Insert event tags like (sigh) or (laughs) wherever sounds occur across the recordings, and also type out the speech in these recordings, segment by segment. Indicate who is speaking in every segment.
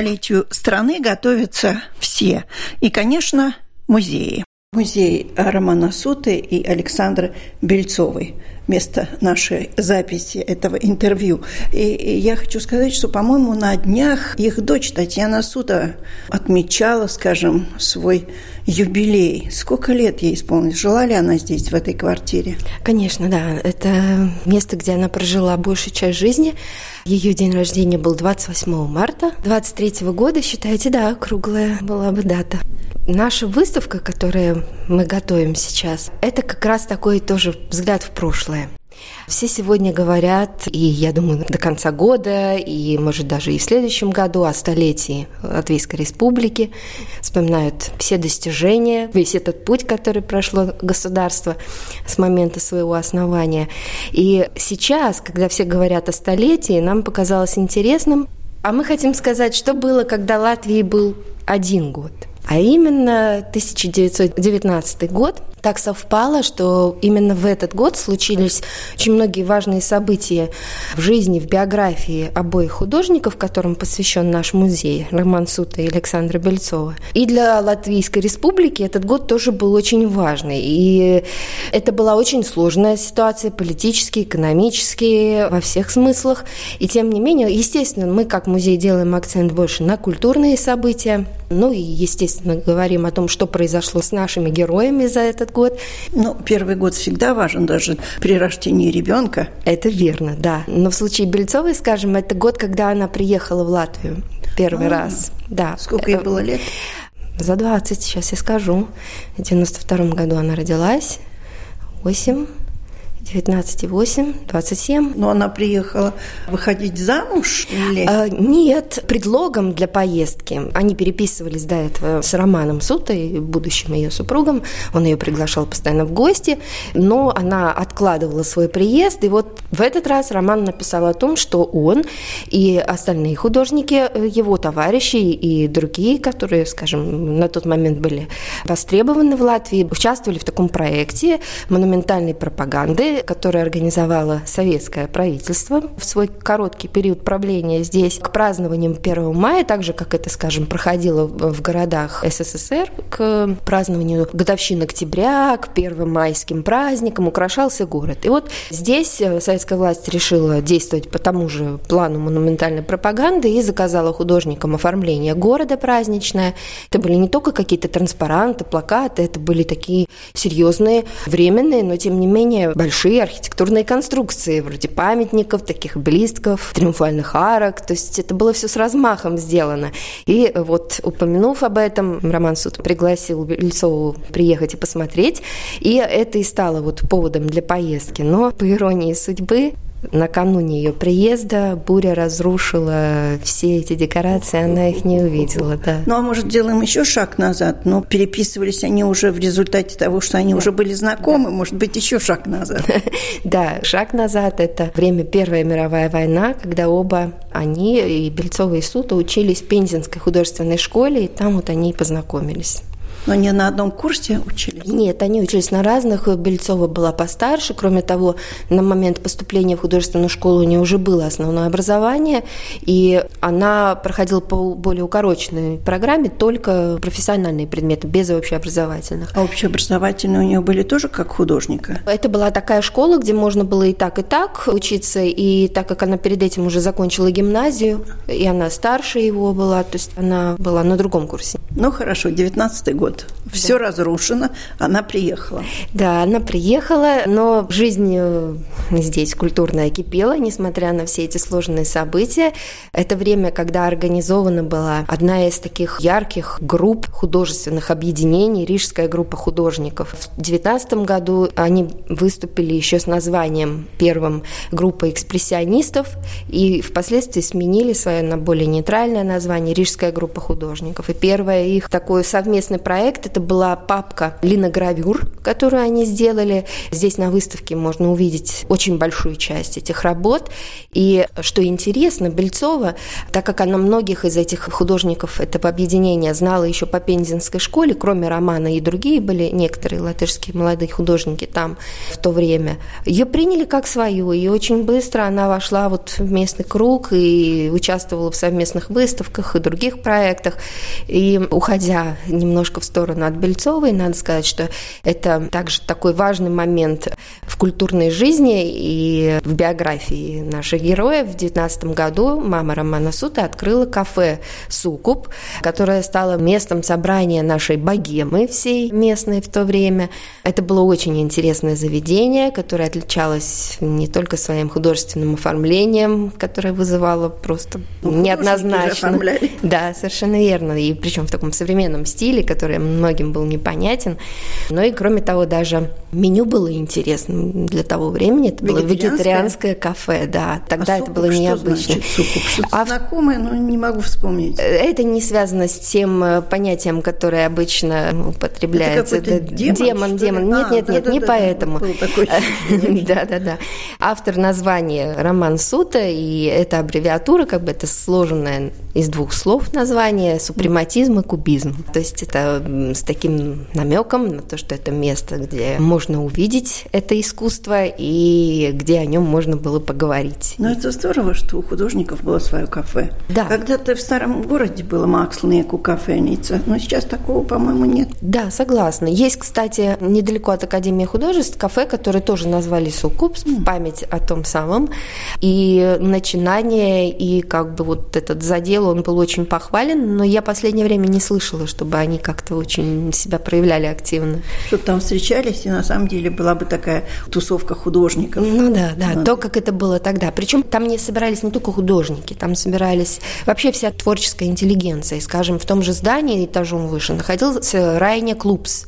Speaker 1: столетию страны готовятся все. И, конечно, музеи. Музей Романа Суты и Александры Бельцовой место нашей записи этого интервью. И я хочу сказать, что, по-моему, на днях их дочь Татьяна Сута отмечала, скажем, свой юбилей. Сколько лет ей исполнилось? Жила ли она здесь, в этой квартире?
Speaker 2: Конечно, да. Это место, где она прожила большую часть жизни. Ее день рождения был 28 марта 23 года. Считайте, да, круглая была бы дата. Наша выставка, которую мы готовим сейчас, это как раз такой тоже взгляд в прошлое. Все сегодня говорят, и я думаю, до конца года, и, может, даже и в следующем году о столетии Латвийской Республики. Вспоминают все достижения, весь этот путь, который прошло государство с момента своего основания. И сейчас, когда все говорят о столетии, нам показалось интересным, а мы хотим сказать, что было, когда Латвии был один год – а именно 1919 год. Так совпало, что именно в этот год случились очень многие важные события в жизни, в биографии обоих художников, которым посвящен наш музей, Роман Сута и Александра Бельцова. И для Латвийской республики этот год тоже был очень важный. И это была очень сложная ситуация, политически, экономически, во всех смыслах. И тем не менее, естественно, мы как музей делаем акцент больше на культурные события, ну и, естественно, говорим о том, что произошло с нашими героями за этот год.
Speaker 1: Ну, первый год всегда важен, даже при рождении ребенка.
Speaker 2: Это верно, да. Но в случае Бельцовой, скажем, это год, когда она приехала в Латвию первый а, раз. Да.
Speaker 1: Сколько ей было лет?
Speaker 2: За 20, сейчас я скажу. В 92 году она родилась. 8, 19,8, 27.
Speaker 1: Но она приехала выходить замуж или?
Speaker 2: А, нет, предлогом для поездки. Они переписывались до этого с Романом Сутой, будущим ее супругом. Он ее приглашал постоянно в гости, но она откладывала свой приезд. И вот в этот раз Роман написал о том, что он и остальные художники, его товарищи и другие, которые, скажем, на тот момент были востребованы в Латвии, участвовали в таком проекте монументальной пропаганды, которое организовало советское правительство в свой короткий период правления здесь к празднованиям 1 мая, так же, как это, скажем, проходило в городах СССР, к празднованию годовщин октября, к первым майским праздникам украшался город. И вот здесь э, советская власть решила действовать по тому же плану монументальной пропаганды и заказала художникам оформление города праздничное. Это были не только какие-то транспаранты, плакаты, это были такие серьезные, временные, но тем не менее большие большие архитектурные конструкции, вроде памятников, таких обелисков, триумфальных арок. То есть это было все с размахом сделано. И вот упомянув об этом, Роман Суд пригласил Бельцову приехать и посмотреть. И это и стало вот поводом для поездки. Но по иронии судьбы Накануне ее приезда буря разрушила все эти декорации, она их не увидела, да.
Speaker 1: Ну, а может, делаем еще шаг назад? Ну, переписывались они уже в результате того, что они да. уже были знакомы, да. может быть, еще шаг назад? (laughs)
Speaker 2: Да, шаг назад – это время Первая мировая война, когда оба они, и Бельцова и Сута, учились в Пензенской художественной школе, и там вот они и познакомились.
Speaker 1: Но не на одном курсе учились?
Speaker 2: Нет, они учились на разных. Бельцова была постарше. Кроме того, на момент поступления в художественную школу у нее уже было основное образование, и она проходила по более укороченной программе только профессиональные предметы, без общеобразовательных.
Speaker 1: А общеобразовательные у нее были тоже как художника?
Speaker 2: Это была такая школа, где можно было и так, и так учиться, и так как она перед этим уже закончила гимназию, и она старше его была, то есть она была на другом курсе.
Speaker 1: Ну хорошо, 19 год год. Все да. разрушено, она приехала.
Speaker 2: Да, она приехала, но жизнь э, здесь культурная кипела, несмотря на все эти сложные события. Это время, когда организована была одна из таких ярких групп художественных объединений, Рижская группа художников. В 19 году они выступили еще с названием первым группа экспрессионистов и впоследствии сменили свое на более нейтральное название Рижская группа художников. И первое их такой совместный проект это была папка линогравюр, которую они сделали. Здесь на выставке можно увидеть очень большую часть этих работ. И что интересно, Бельцова, так как она многих из этих художников этого объединения знала еще по Пензенской школе, кроме романа и другие были некоторые латышские молодые художники там в то время, ее приняли как свою, и очень быстро она вошла вот в местный круг и участвовала в совместных выставках и других проектах. И уходя немножко в сторону от Бельцовой, надо сказать, что это также такой важный момент в культурной жизни и в биографии наших героев. В 19 году мама Романа Сута открыла кафе «Сукуб», которое стало местом собрания нашей богемы всей местной в то время. Это было очень интересное заведение, которое отличалось не только своим художественным оформлением, которое вызывало просто ну, неоднозначно. Да, совершенно верно. И причем в таком современном стиле, который многим был непонятен. Но и кроме того, даже меню было интересным для того времени. Это было вегетарианское кафе, да. Тогда а это было необычно. Значит,
Speaker 1: а знакомое, но не могу вспомнить.
Speaker 2: Это не связано с тем э, понятием, которое обычно употребляется.
Speaker 1: Это демон,
Speaker 2: демон, демон. Нет, а, нет, нет, да, не да, поэтому. (laughs) Да, да, да. Автор названия Роман Сута, и это аббревиатура, как бы это сложенное из двух слов название супрематизм и кубизм. То есть это с таким намеком на то, что это место, где можно увидеть это искусство и где о нем можно было поговорить.
Speaker 1: Ну, это здорово, что у художников было свое кафе.
Speaker 2: Да.
Speaker 1: Когда-то в старом городе было Макслнеку кафеница, но сейчас такого, по-моему, нет.
Speaker 2: Да, согласна. Есть, кстати, недалеко от Академии художеств кафе, которое тоже назвали Сукупс в память о том самом. И начинание, и как бы вот этот задел, он был очень похвален, но я последнее время не слышала, чтобы они как-то очень себя проявляли активно.
Speaker 1: Чтобы там встречались, и на самом деле была бы такая тусовка художников.
Speaker 2: Ну да, да, да. то, как это было тогда. Причем там не собирались не только художники, там собирались вообще вся творческая интеллигенция. И, скажем, в том же здании этажом выше находился Райне Клубс.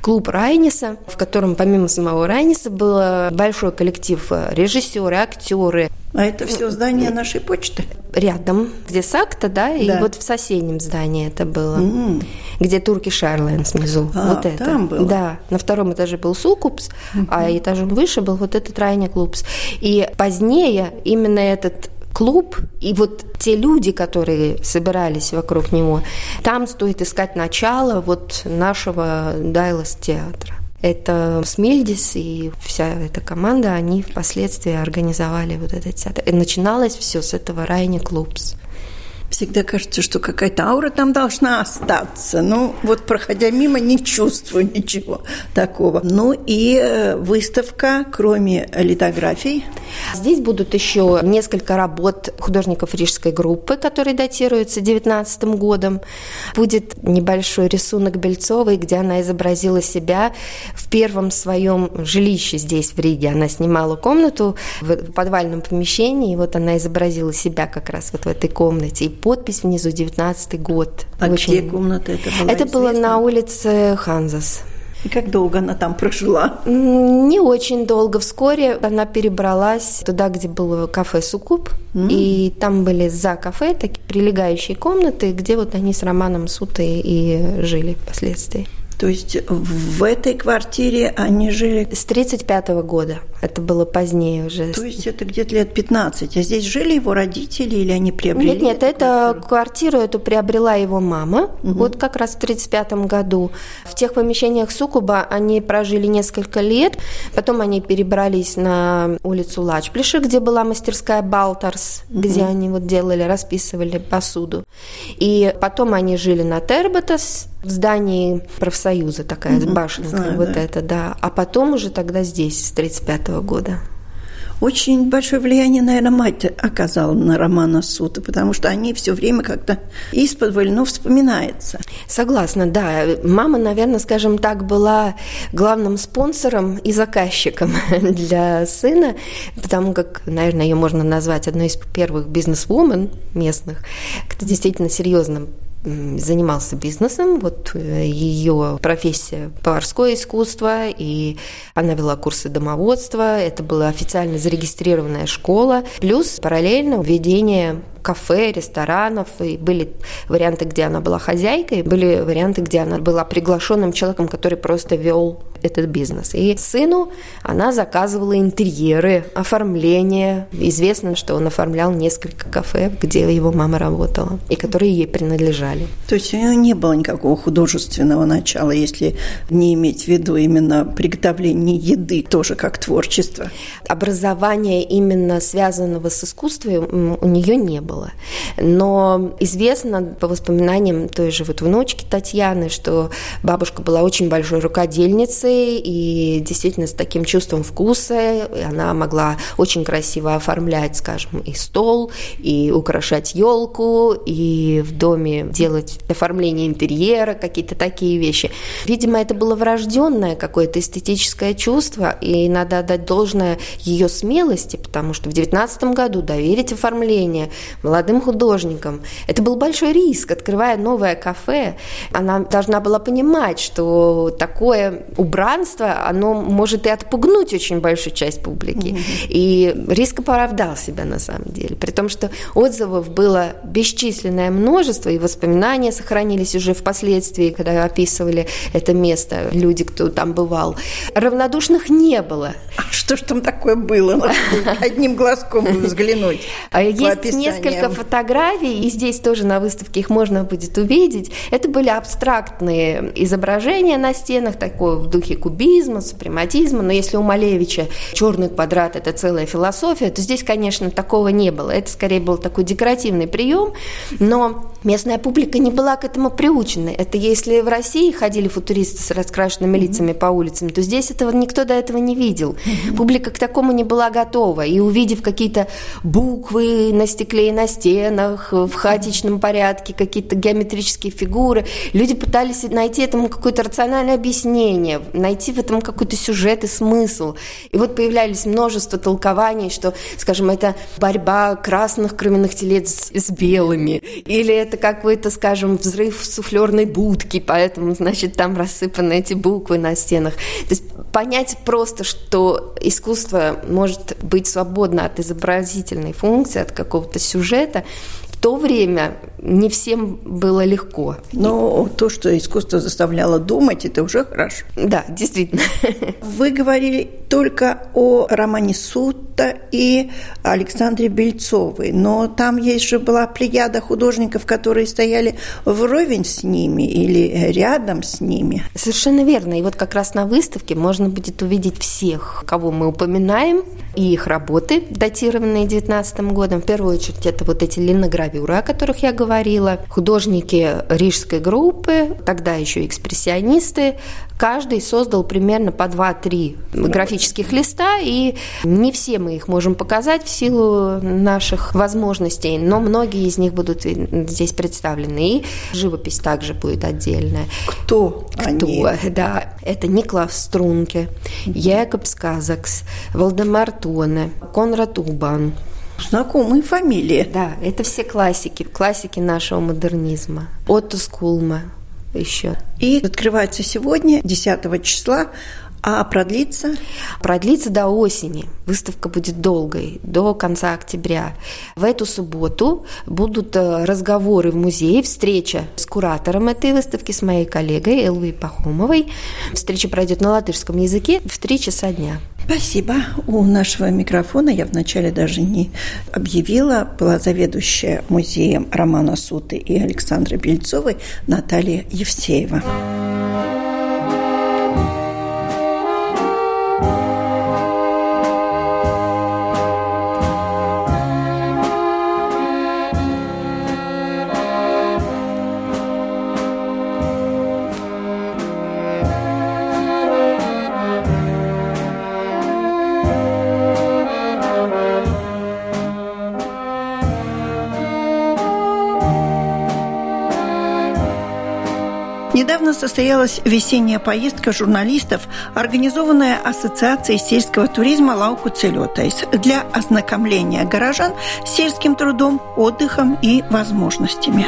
Speaker 2: Клуб Райниса, в котором помимо самого Райниса был большой коллектив режиссеры, актеры,
Speaker 1: а это все здание нашей почты?
Speaker 2: Рядом, где Сакта, да, и да. вот в соседнем здании это было, mm. где Турки Шарлайн внизу.
Speaker 1: А,
Speaker 2: вот это.
Speaker 1: там было?
Speaker 2: Да, на втором этаже был Сукупс, mm-hmm. а этажом выше был вот этот Райня Клубс. И позднее именно этот клуб, и вот те люди, которые собирались вокруг него, там стоит искать начало вот нашего Дайлас театра. Это Смильдис и вся эта команда, они впоследствии организовали вот этот театр. И начиналось все с этого Райни Клубс.
Speaker 1: Всегда кажется, что какая-то аура там должна остаться. Ну, вот проходя мимо, не чувствую ничего такого. Ну и э, выставка, кроме литографий.
Speaker 2: Здесь будут еще несколько работ художников рижской группы, которые датируются 19 годом. Будет небольшой рисунок Бельцовой, где она изобразила себя в первом своем жилище здесь, в Риге. Она снимала комнату в подвальном помещении, и вот она изобразила себя как раз вот в этой комнате. И подпись внизу 19 год.
Speaker 1: А Очень... где комната это была?
Speaker 2: Это известно? было на улице Ханзас.
Speaker 1: И как долго она там прожила?
Speaker 2: Не очень долго. Вскоре она перебралась туда, где было кафе Сукуб. Mm. И там были за кафе такие прилегающие комнаты, где вот они с Романом Сутой и жили впоследствии.
Speaker 1: То есть в этой квартире они жили...
Speaker 2: С 35 -го года. Это было позднее уже.
Speaker 1: То есть это где-то лет 15. А здесь жили его родители или они приобрели?
Speaker 2: Нет, нет, эту это квартиру эту приобрела его мама. Угу. Вот как раз в 35 году. В тех помещениях Сукуба они прожили несколько лет. Потом они перебрались на улицу Лачплиша, где была мастерская Балтарс, угу. где они вот делали, расписывали посуду. И потом они жили на Тербатас, в здании профсоюза такая угу, башенка, знаю, вот да. это, да. А потом уже тогда здесь, с 35 -го года.
Speaker 1: очень большое влияние, наверное, мать оказала на Романа Сута, потому что они все время как-то из-под ну, вспоминается.
Speaker 2: Согласна, да. Мама, наверное, скажем так, была главным спонсором и заказчиком (laughs) для сына, потому как, наверное, ее можно назвать одной из первых бизнес-вумен местных, кто действительно серьезно занимался бизнесом. Вот э, ее профессия поварское искусство, и она вела курсы домоводства. Это была официально зарегистрированная школа. Плюс параллельно введение кафе, ресторанов, и были варианты, где она была хозяйкой, были варианты, где она была приглашенным человеком, который просто вел этот бизнес. И сыну она заказывала интерьеры, оформление. Известно, что он оформлял несколько кафе, где его мама работала, и которые ей принадлежали.
Speaker 1: То есть у нее не было никакого художественного начала, если не иметь в виду именно приготовление еды, тоже как творчество.
Speaker 2: Образования именно связанного с искусством у нее не было было. Но известно по воспоминаниям той же вот внучки Татьяны, что бабушка была очень большой рукодельницей и действительно с таким чувством вкуса. Она могла очень красиво оформлять, скажем, и стол, и украшать елку, и в доме делать оформление интерьера, какие-то такие вещи. Видимо, это было врожденное какое-то эстетическое чувство, и надо отдать должное ее смелости, потому что в 19 году доверить оформление молодым художникам. Это был большой риск, открывая новое кафе. Она должна была понимать, что такое убранство, оно может и отпугнуть очень большую часть публики. Mm-hmm. И риск оправдал себя на самом деле. При том, что отзывов было бесчисленное множество, и воспоминания сохранились уже впоследствии, когда описывали это место, люди, кто там бывал. Равнодушных не было.
Speaker 1: А что ж там такое было? Одним глазком взглянуть.
Speaker 2: А есть несколько несколько фотографий, и здесь тоже на выставке их можно будет увидеть. Это были абстрактные изображения на стенах, такое в духе кубизма, супрематизма. Но если у Малевича черный квадрат – это целая философия, то здесь, конечно, такого не было. Это скорее был такой декоративный прием, но местная публика не была к этому приучена. Это если в России ходили футуристы с раскрашенными лицами по улицам, то здесь этого никто до этого не видел. Публика к такому не была готова. И увидев какие-то буквы на стекле и на стенах в хаотичном порядке, какие-то геометрические фигуры. Люди пытались найти этому какое-то рациональное объяснение, найти в этом какой-то сюжет и смысл. И вот появлялись множество толкований, что, скажем, это борьба красных кровяных телец с белыми, или это какой-то, скажем, взрыв суфлерной будки, поэтому, значит, там рассыпаны эти буквы на стенах. То есть понять просто, что искусство может быть свободно от изобразительной функции, от какого-то сюжета, в то время не всем было легко.
Speaker 1: Но то, что искусство заставляло думать, это уже хорошо.
Speaker 2: Да, действительно. (laughs)
Speaker 1: Вы говорили только о романе Сута и Александре Бельцовой, но там есть же была плеяда художников, которые стояли вровень с ними или рядом с ними.
Speaker 2: Совершенно верно. И вот как раз на выставке можно будет увидеть всех, кого мы упоминаем, и их работы, датированные 19 годом. В первую очередь это вот эти линогравюры, о которых я говорила, художники рижской группы, тогда еще экспрессионисты, каждый создал примерно по 2-3 графических листа, и не все мы их можем показать в силу наших возможностей, но многие из них будут здесь представлены. И живопись также будет отдельная.
Speaker 1: Кто?
Speaker 2: Кто? Они? Да, это Никлав Струнке, Якобс Казакс, Валдемар Тоне, Конрад Убан,
Speaker 1: Знакомые фамилии.
Speaker 2: Да, это все классики, классики нашего модернизма. Отто Скулма еще.
Speaker 1: И открывается сегодня, 10 числа, а продлится?
Speaker 2: Продлится до осени. Выставка будет долгой, до конца октября. В эту субботу будут э, разговоры в музее, встреча с куратором этой выставки, с моей коллегой Элвой Пахомовой. Встреча пройдет на латышском языке в три часа дня.
Speaker 1: Спасибо. У нашего микрофона я вначале даже не объявила, была заведующая музеем Романа Суты и Александры Бельцовой Наталья Евсеева. Состоялась весенняя поездка журналистов, организованная Ассоциацией сельского туризма «Lauku ceļotājs» для ознакомления горожан с сельским трудом, отдыхом и возможностями.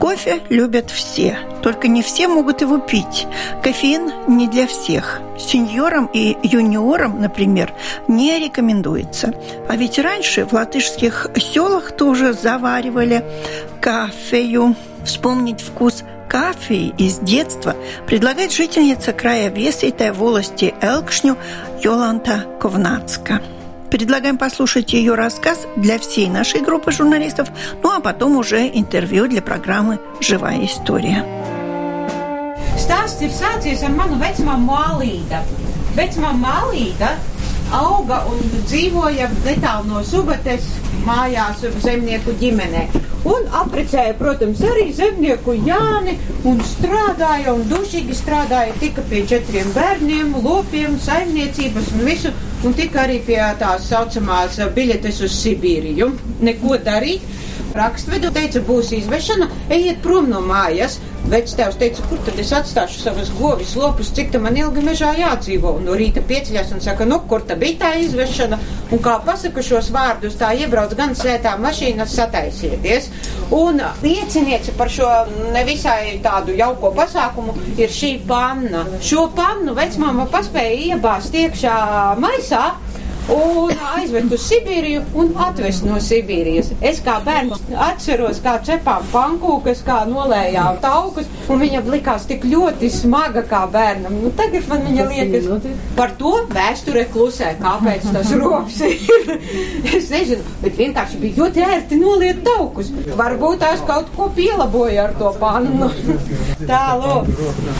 Speaker 1: Кофе любят все, только не все могут его пить. Кофеин не для всех. Сеньорам и юниорам, например, не рекомендуется. А ведь раньше в латышских селах тоже заваривали кафею. Вспомнить вкус кафе из детства предлагает жительница края Весейтой волости Элкшню Йоланта Ковнацка. Предлагаем послушать ее рассказ для всей нашей группы журналистов, ну а потом уже интервью для программы «Живая история».
Speaker 3: Stāsts ir sācies ar manu vecmāmu Mālīdu. Vecmāma Mālīda auga un dzīvoja netālu no Subates mājās zemnieku ģimenē. Un aprecēja, protams, arī zemnieku Jāni un strādāja un dušīgi strādāja, tika pie četriem bērniem, lopiem, saimniecības un visu, un tika arī pie tās saucamās biļetes uz Sibīriju. Neko darīt. Rakstvedu teica, būs izvešana, ejiet prom no mājas. Vecs tēvs teica, kur tad es atstāšu savas govis lopus, cik tam man ilgi mežā jādzīvo. Un no rīta pieceļās un saka, nu, kur tad bija tā izvešana? Un kā pasaka šos vārdus, tā iebrauc gan sētā mašīnas sataisieties. Un lieciniece par šo nevisai tādu jauko pasākumu ir šī panna. Šo pannu vecmāma paspēja iebāzt iekšā maisā un aizvest uz Sibīriju un atvest no Sibīrijas. Es kā bērns atceros, kā cepām pankūkas, kā nolējām taukus, un viņam likās tik ļoti smaga kā bērnam. Nu, tagad man viņa liekas, par to vēsture klusē, kāpēc tas rops ir. (laughs) es nezinu, bet vienkārši bija ļoti ērti noliet taukus. Varbūt tās kaut ko pielaboja ar to pannu. Tā, lūk.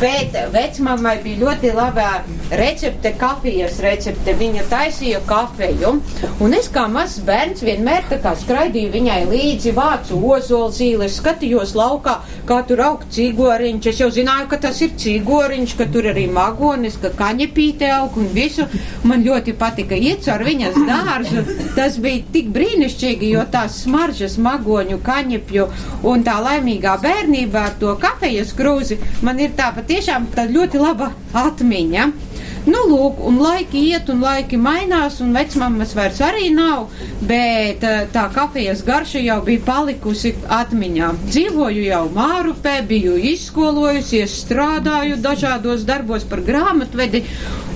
Speaker 3: Bet vecmamai bija ļoti laba recepte, kafijas recepte. Viņa taisīja kafeju. Un es kā mazs bērns vienmēr tā kā skraidīju viņai līdzi, vācu ozolzīles, skatījos laukā, kā tur aug cīgoriņš. Es jau zināju, ka tas ir cīgoriņš, ka tur arī magonis, ka kaņepīte aug un visu. Man ļoti patika iet ar viņas dārzu. Tas bija tik brīnišķīgi, jo tās smaržas magoņu, kaņepju un tā laimīgā bērnībā ar to kafejas krūzi man ir tā patiešām tā ļoti laba atmiņa. Nu, lūk, un laiki iet, un laiki mainās, un vecmāmas vairs arī nav, bet eh, tā kafijas garša jau bija palikusi atmiņā. Dzīvoju jau Mārupē, biju izskolojusies, strādāju dažādos darbos par grāmatvedi,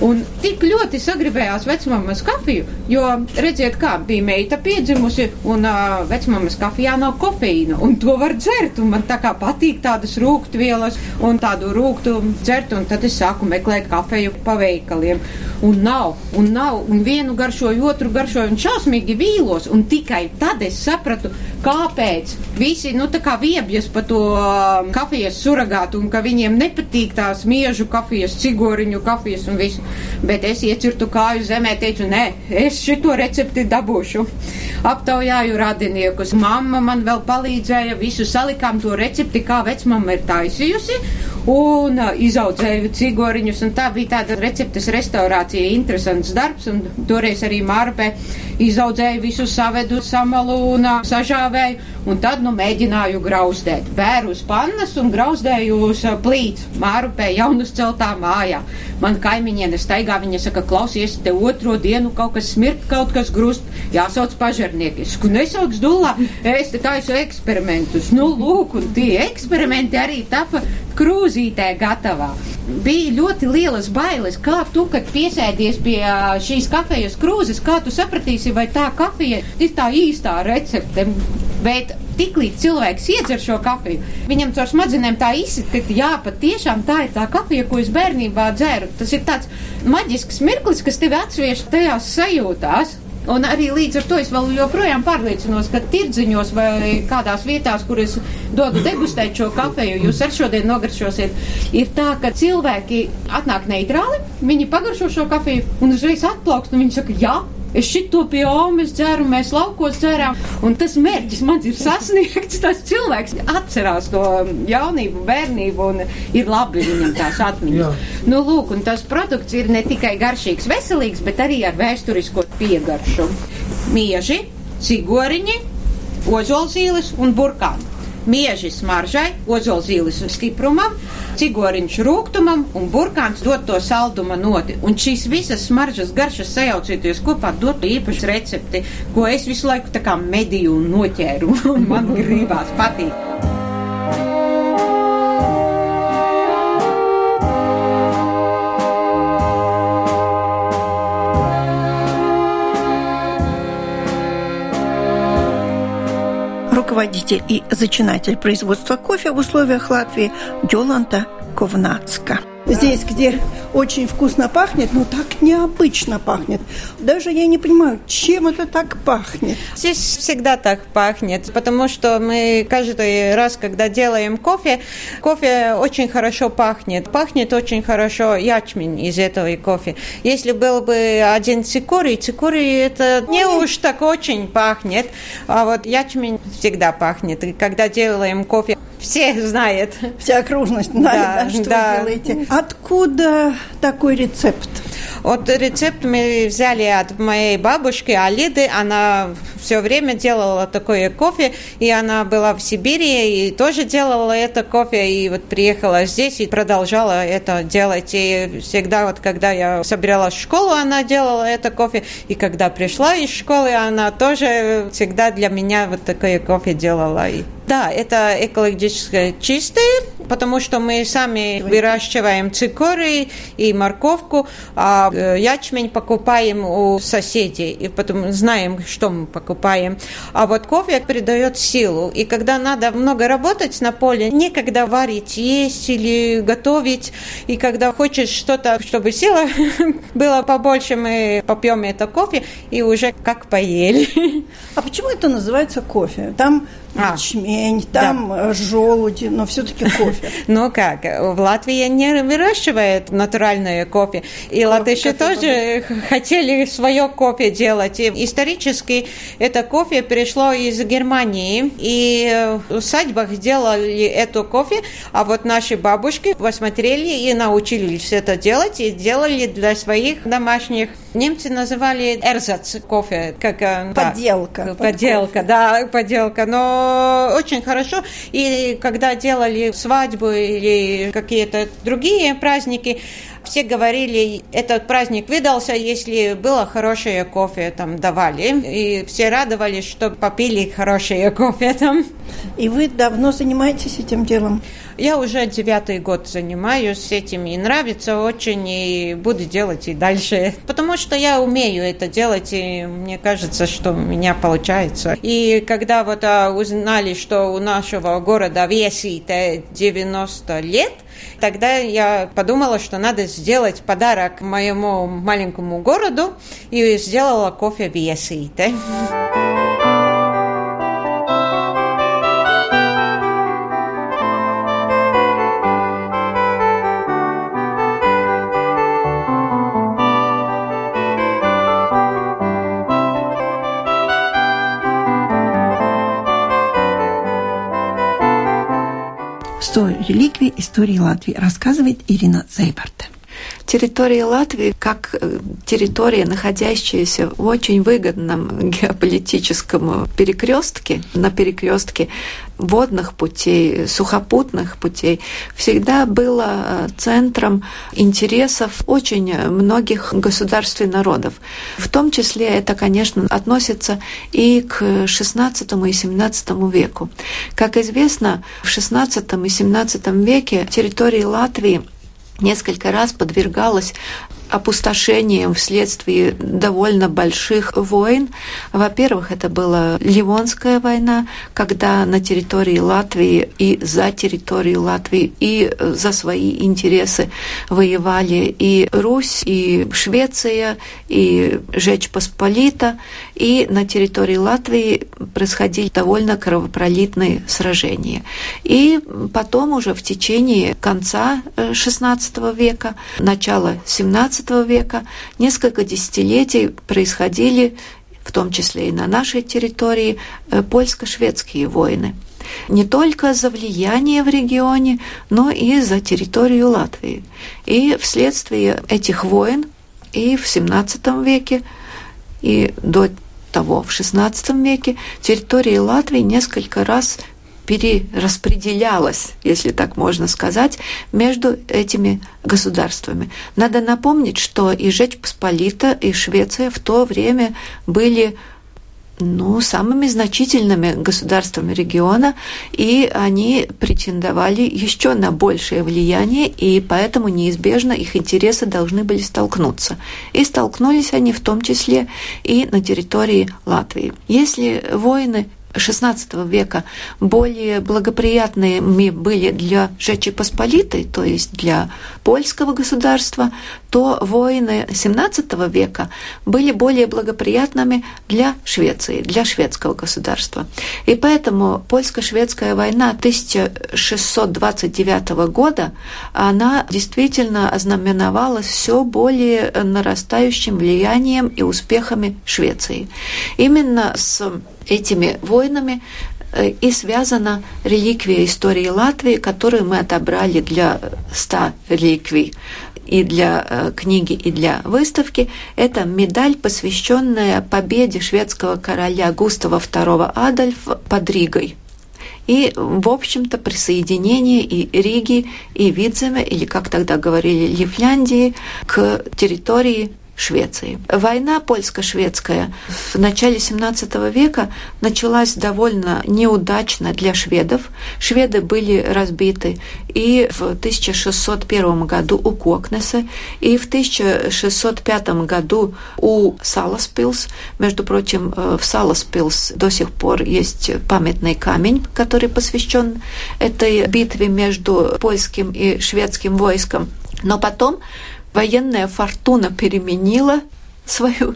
Speaker 3: un tik ļoti sagribējās vecmāmas kafiju, jo, redziet, kā bija meita piedzimusi, un uh, vecmāmas kafijā nav kofeīna, un to var dzert, un man tā kā patīk tādas rūktvielas, un tādu rūktu dzert, un tad es sāku meklēt kafeju paveikt veikaliem. Un nav, un nav, un vienu garšoju, otru garšoju, un šausmīgi vīlos. Un tikai tad es sapratu, kāpēc visi, nu, tā kā viebjas pa to um, kafijas suragātu, un ka viņiem nepatīk tās miežu kafijas, cigoriņu kafijas un visu. Bet es iecirtu kāju zemē, teicu, nē, es šito recepti dabūšu. Aptaujāju radiniekus. Mamma man vēl palīdzēja, visu salikām to recepti, kā vecmama ir taisījusi un uh, izaudzēju cigoriņus, un tā bija tāda receptes restaurācija, interesants darbs, un toreiz arī Mārpē izaudzēju visu savedu, samalu un sažāvēju, un tad, nu, mēģināju grauzdēt. Bēru uz pannas un grauzdēju uz plīts, Mārpē jaunus celtā mājā. Man kaimiņiene staigā, viņa saka, klausies, te otro dienu kaut kas smirk, kaut kas grust, jāsauc pažarnieki. Es saku, nesauc dulā, es te taisu eksperimentus. Nu, lūk, un tie eksperimenti arī tapa krūzītē gatavā. Bija ļoti lielas bailes, kā tu, kad piesēdies pie šīs kafijas krūzes, kā tu sapratīsi, vai tā kafija ir tā īstā recepte. Bet tiklīdz cilvēks iedzer šo kafiju, viņam caur smadzenēm tā izsit, ka jā, patiešām tā ir tā kafija, ko es bērnībā dzēru. Tas ir tāds maģisks mirklis, kas tevi atsvieš tajās sajūtās. Un arī līdz ar to es vēl joprojām pārliecinos, ka tirdziņos vai kādās vietās, kur es dodu degustēt šo kafiju, jūs ar šodien nogaršosiet, ir tā, ka cilvēki atnāk neitrāli, viņi pagaršo šo kafiju un uzreiz atplaukst, un viņi saka, jā,
Speaker 4: Es šito pie omas dzeru, mēs laukos dzerām, un tas mērķis man ir sasniegts. Tas cilvēks atcerās to jaunību, bērnību, un ir labi viņam tās atmiņas. nu, lūk, un tas produkts ir ne tikai garšīgs, veselīgs, bet arī ar vēsturisko piegaršu. Mieži, cigoriņi, ozolzīles un burkāni mieži smaržai, ozolzīles stiprumam, cigoriņš rūgtumam un burkāns dod to salduma noti. Un šīs visas smaržas garšas sajaucieties kopā dot īpašu recepti, ko es visu laiku tā kā mediju un noķēru, un (laughs) man gribās patīk.
Speaker 1: Руководитель и зачинатель производства кофе в условиях Латвии Йоланта Ковнацка. Здесь, где очень вкусно пахнет, но так необычно пахнет. Даже я не понимаю, чем это так пахнет.
Speaker 3: Здесь всегда так пахнет, потому что мы каждый раз, когда делаем кофе, кофе очень хорошо пахнет. Пахнет очень хорошо ячмень из этого кофе. Если был бы один цикорий, цикорий это не уж так очень пахнет, а вот ячмень всегда пахнет. И когда делаем кофе, все знают.
Speaker 1: Вся окружность знает, да, да, что да. вы делаете. Откуда такой рецепт?
Speaker 3: Вот рецепт мы взяли от моей бабушки Алиды. Она все время делала такое кофе, и она была в Сибири и тоже делала это кофе, и вот приехала здесь и продолжала это делать. И всегда вот, когда я собиралась в школу, она делала это кофе, и когда пришла из школы, она тоже всегда для меня вот такое кофе делала. Да, это экологически чистое, потому что мы сами выращиваем цикорий и морковку, а э, ячмень покупаем у соседей, и потом знаем, что мы покупаем. А вот кофе придает силу, и когда надо много работать на поле, некогда варить, есть или готовить, и когда хочешь что-то, чтобы сила (laughs) было побольше, мы попьем это кофе и уже как поели.
Speaker 1: А почему это называется кофе? Там а, ячмень, там да. желуди, но все-таки кофе. (laughs)
Speaker 3: Ну как, в Латвии не выращивают натуральное кофе, и латыши тоже хотели свое кофе делать. И исторически это кофе пришло из Германии, и в усадьбах сделали эту кофе, а вот наши бабушки посмотрели и научились это делать, и делали для своих домашних. Немцы называли эрзац кофе, как...
Speaker 1: Э, подделка.
Speaker 3: Да, подделка, да, подделка, но очень хорошо. И когда делали свадьбу или какие-то другие праздники, все говорили, этот праздник выдался, если было хорошее кофе там давали. И все радовались, что попили хорошее кофе там.
Speaker 1: И вы давно занимаетесь этим делом?
Speaker 3: Я уже девятый год занимаюсь этим, и нравится очень, и буду делать и дальше. Потому что я умею это делать, и мне кажется, что у меня получается. И когда вот а, узнали, что у нашего города весит 90 лет, Тогда я подумала, что надо сделать подарок моему маленькому городу, и сделала кофе в Весите.
Speaker 1: реликвии истории Латвии, рассказывает Ирина Зейбарт.
Speaker 5: Территория Латвии, как э, территория, находящаяся в очень выгодном (laughs) геополитическом перекрестке, на перекрестке водных путей, сухопутных путей, всегда была э, центром интересов очень многих государств и народов. В том числе это, конечно, относится и к XVI и XVII веку. Как известно, в XVI и XVII веке территории Латвии несколько раз подвергалась опустошением вследствие довольно больших войн. Во-первых, это была Ливонская война, когда на территории Латвии и за территорию Латвии и за свои интересы воевали и Русь, и Швеция, и Жечь Посполита, и на территории Латвии происходили довольно кровопролитные сражения. И потом уже в течение конца XVI э, века, начала XVII XVII века несколько десятилетий происходили, в том числе и на нашей территории, э, польско-шведские войны. Не только за влияние в регионе, но и за территорию Латвии. И вследствие этих войн и в XVII веке, и до того, в XVI веке, территория Латвии несколько раз перераспределялась, если так можно сказать, между этими государствами. Надо напомнить, что и Жечь Посполита, и Швеция в то время были ну, самыми значительными государствами региона, и они претендовали еще на большее влияние, и поэтому неизбежно их интересы должны были столкнуться. И столкнулись они в том числе и на территории Латвии. Если воины XVI века более благоприятными были для Жечи Посполитой, то есть для польского государства, то войны XVII века были более благоприятными для Швеции, для шведского государства. И поэтому польско-шведская война 1629 года, она действительно ознаменовалась все более нарастающим влиянием и успехами Швеции. Именно с этими войнами э, и связана реликвия истории Латвии, которую мы отобрали для 100 реликвий и для э, книги, и для выставки. Это медаль, посвященная победе шведского короля Густава II Адольфа под Ригой. И, в общем-то, присоединение и Риги, и Видземе, или, как тогда говорили, Лифляндии, к территории Швеции. Война польско-шведская в начале XVII века началась довольно неудачно для шведов. Шведы были разбиты и в 1601 году у Кокнеса, и в 1605 году у Саласпилс. Между прочим, э, в Саласпилс до сих пор есть памятный камень, который посвящен этой битве между польским и шведским войском. Но потом военная фортуна переменила свою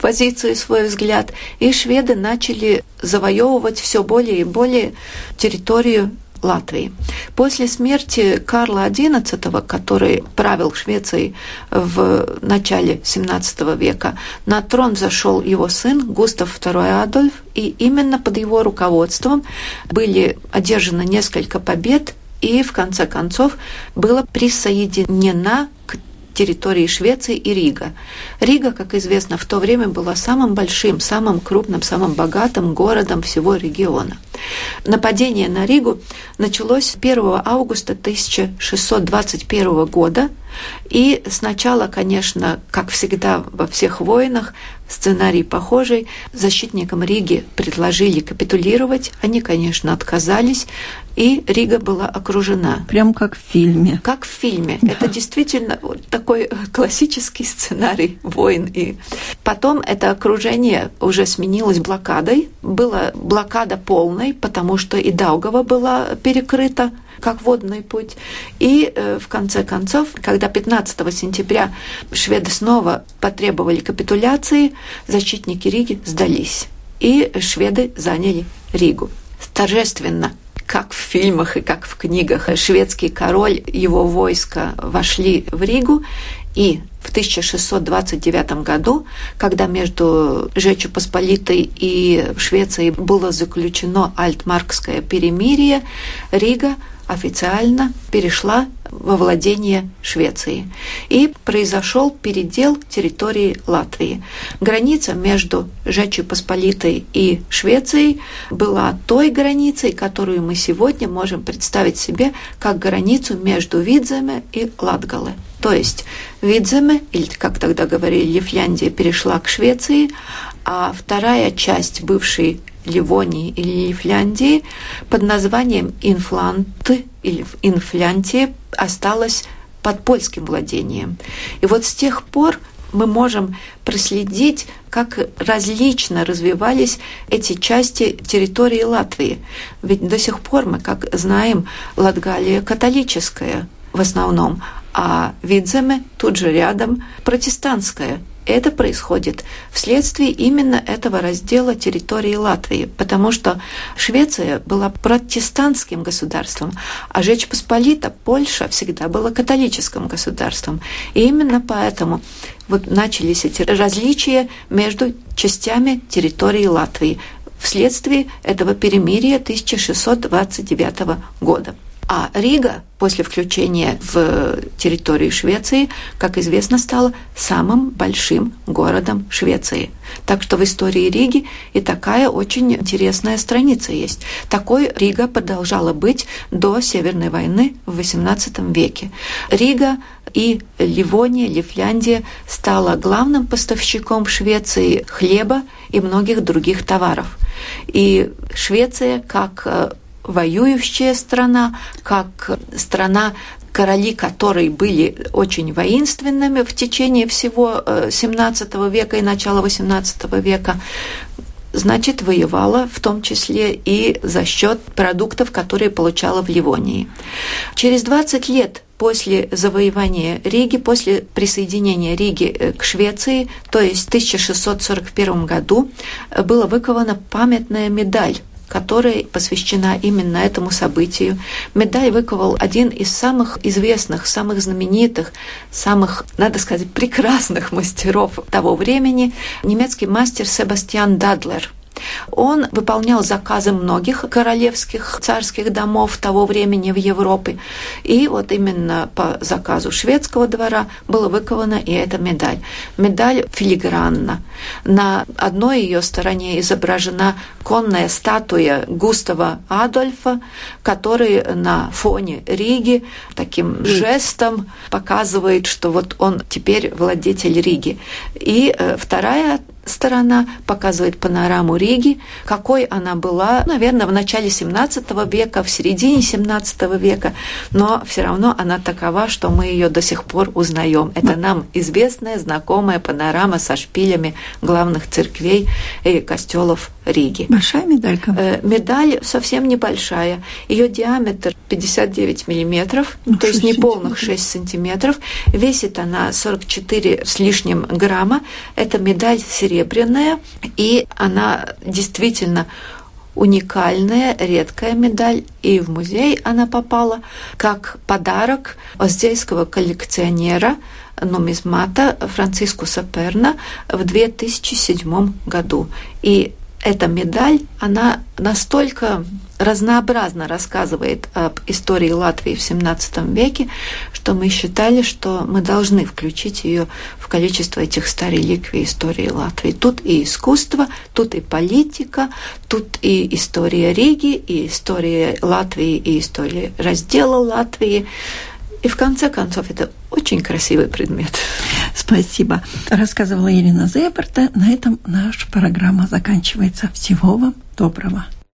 Speaker 5: позицию, свой взгляд, и шведы начали завоевывать все более и более территорию Латвии. После смерти Карла XI, который правил Швецией в начале XVII века, на трон зашел его сын Густав II Адольф, и именно под его руководством были одержаны несколько побед, и в конце концов была присоединена к территории Швеции и Рига. Рига, как известно, в то время была самым большим, самым крупным, самым богатым городом всего региона. Нападение на Ригу началось 1 августа 1621 года, и сначала, конечно, как всегда во всех войнах, сценарий похожий. Защитникам Риги предложили капитулировать. Они, конечно, отказались, и Рига была окружена.
Speaker 1: Прям как в фильме.
Speaker 5: Как в фильме. Да. Это действительно вот такой классический сценарий войн. И потом это окружение уже сменилось блокадой. Была блокада полной, потому что и Даугава была перекрыта как водный путь. И э, в конце концов, когда 15 сентября шведы снова потребовали капитуляции, защитники Риги сдались. И шведы заняли Ригу. Торжественно как в фильмах и как в книгах, шведский король, его войско вошли в Ригу, и в 1629 году, когда между Жечью Посполитой и Швецией было заключено Альтмаркское перемирие, Рига официально перешла во владение Швеции. И произошел передел территории Латвии. Граница между Жечью Посполитой и Швецией была той границей, которую мы сегодня можем представить себе как границу между Видземе и Латгале. То есть Видземе, или как тогда говорили, Лифляндия перешла к Швеции, а вторая часть бывшей Ливонии или Лифляндии под названием Инфланты или Инфлянтия осталась под польским владением. И вот с тех пор мы можем проследить, как различно развивались эти части территории Латвии. Ведь до сих пор мы, как знаем, Латгалия католическая в основном, а Видземе тут же рядом протестантская Это происходит вследствие именно этого раздела территории Латвии, потому что Швеция была протестантским государством, а Жечь Посполита, Польша, всегда была католическим государством. И именно поэтому вот начались эти различия между частями территории Латвии вследствие этого перемирия 1629 года. А Рига после включения в территорию Швеции, как известно, стала самым большим городом Швеции. Так что в истории Риги и такая очень интересная страница есть. Такой Рига продолжала быть до Северной войны в XVIII веке. Рига и Ливония, Лифляндия стала главным поставщиком в Швеции хлеба и многих других товаров. И Швеция, как э, воюющая страна, как страна, короли которой были очень воинственными в течение всего XVII э, века и начала XVIII века, значит, воевала в том числе и за счет продуктов, которые получала в Ливонии. Через 20 лет после завоевания Риги, после присоединения Риги э, к Швеции, то есть в 1641 году, э, была выкована памятная медаль которая посвящена именно этому событию. Медаль выковал один из самых известных, самых знаменитых, самых, надо сказать, прекрасных мастеров того времени, немецкий мастер Себастьян Дадлер – он выполнял заказы многих королевских царских домов того времени в Европе. И вот именно по заказу шведского двора была выкована и эта медаль. Медаль филигранна. На одной ее стороне изображена конная статуя Густава Адольфа, который на фоне Риги таким жестом показывает, что вот он теперь владетель Риги. И э, вторая сторона показывает панораму Риги, какой она была, наверное, в начале 17 века, в середине 17 века, но все равно она такова, что мы ее до сих пор узнаем. Это нам известная, знакомая панорама со шпилями главных церквей и костелов Риги.
Speaker 1: Большая медалька?
Speaker 5: Э, медаль совсем небольшая. Ее диаметр 59 миллиметров, ну, то есть не полных 6 сантиметров. Весит она 44 с лишним грамма. Это медаль серебряная, и она действительно уникальная, редкая медаль, и в музей она попала как подарок оздейского коллекционера нумизмата Францискуса Перна в 2007 году. И эта медаль, она настолько разнообразно рассказывает об истории Латвии в XVII веке, что мы считали, что мы должны включить ее в количество этих старой реликвий истории Латвии. Тут и искусство, тут и политика, тут и история Риги, и история Латвии, и история раздела Латвии. И в конце концов это очень красивый предмет.
Speaker 1: Спасибо. Рассказывала Ирина Зеберта. На этом наша программа заканчивается. Всего вам доброго.